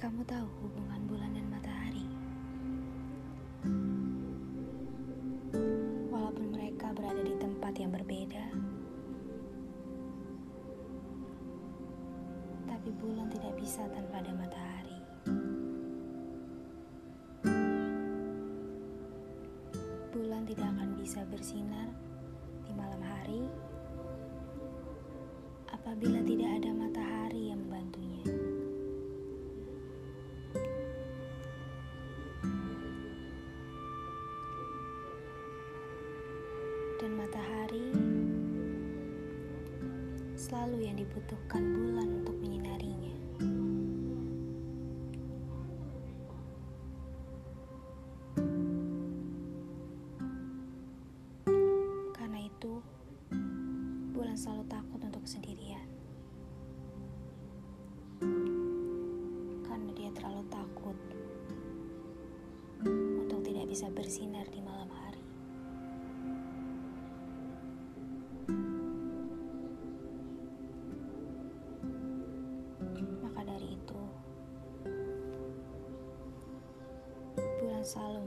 Kamu tahu hubungan bulan dan matahari? Walaupun mereka berada di tempat yang berbeda, tapi bulan tidak bisa tanpa ada matahari. Bulan tidak akan bisa bersinar di malam hari apabila tidak. Dan matahari selalu yang dibutuhkan bulan untuk menyinarinya. Karena itu, bulan selalu takut untuk sendirian. Karena dia terlalu takut untuk tidak bisa bersinar di selalu